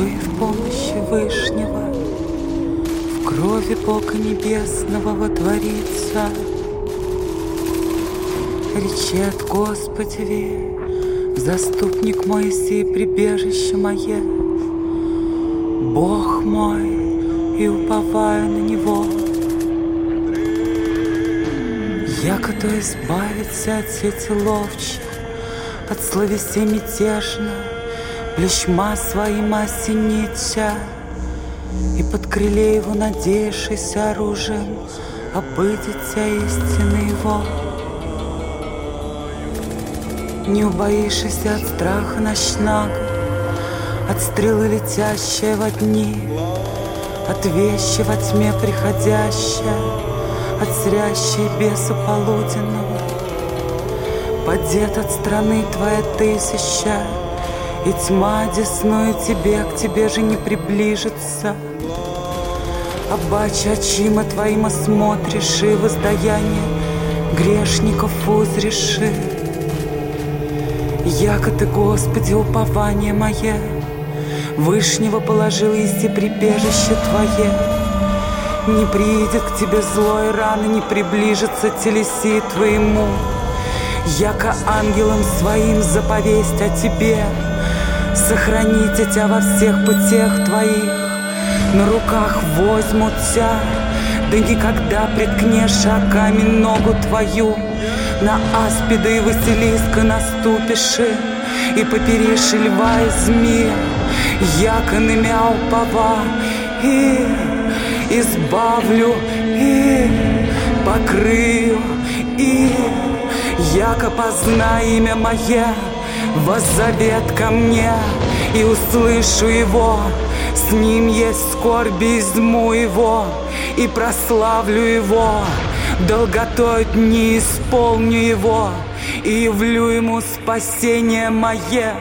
Вы в помощи Вышнего, В крови Бога Небесного водворится. Речет Господи, Заступник мой сей прибежище мое, Бог мой, и уповаю на Него. Яко то избавится от сети ловчей, От словесе Плещма своим осенитя, И под крыле его надеявшийся оружием Обыдется истины его. Не убоишься от страха ночного, От стрелы летящей во дни, От вещи во тьме приходящей, От зрящей беса полуденного. Падет от страны твоя тысяча, И тьма десную тебе, к тебе же не приближится. Обаче очима твоим осмотришь, И воздаяние грешников узреши. Яко ты, Господи, упование мое, Вышнего положил иси прибежище Твое. Не приидет к Тебе злой раны, Не приближится телеси Твоему. Яко ангелам своим заповесть о Тебе, Сохраните Тебя во всех путях Твоих, На руках возьмут Тебя, Да никогда приткнешь о камень ногу Твою, на аспида и Василиска наступишь И поперешь льва и змея Яко намял пова И избавлю И покрою И яко позна имя мое Воззовет ко мне И услышу его. С ним есть скорби изму его И прославлю его. Долготой дни исполню его И явлю ему спасение мое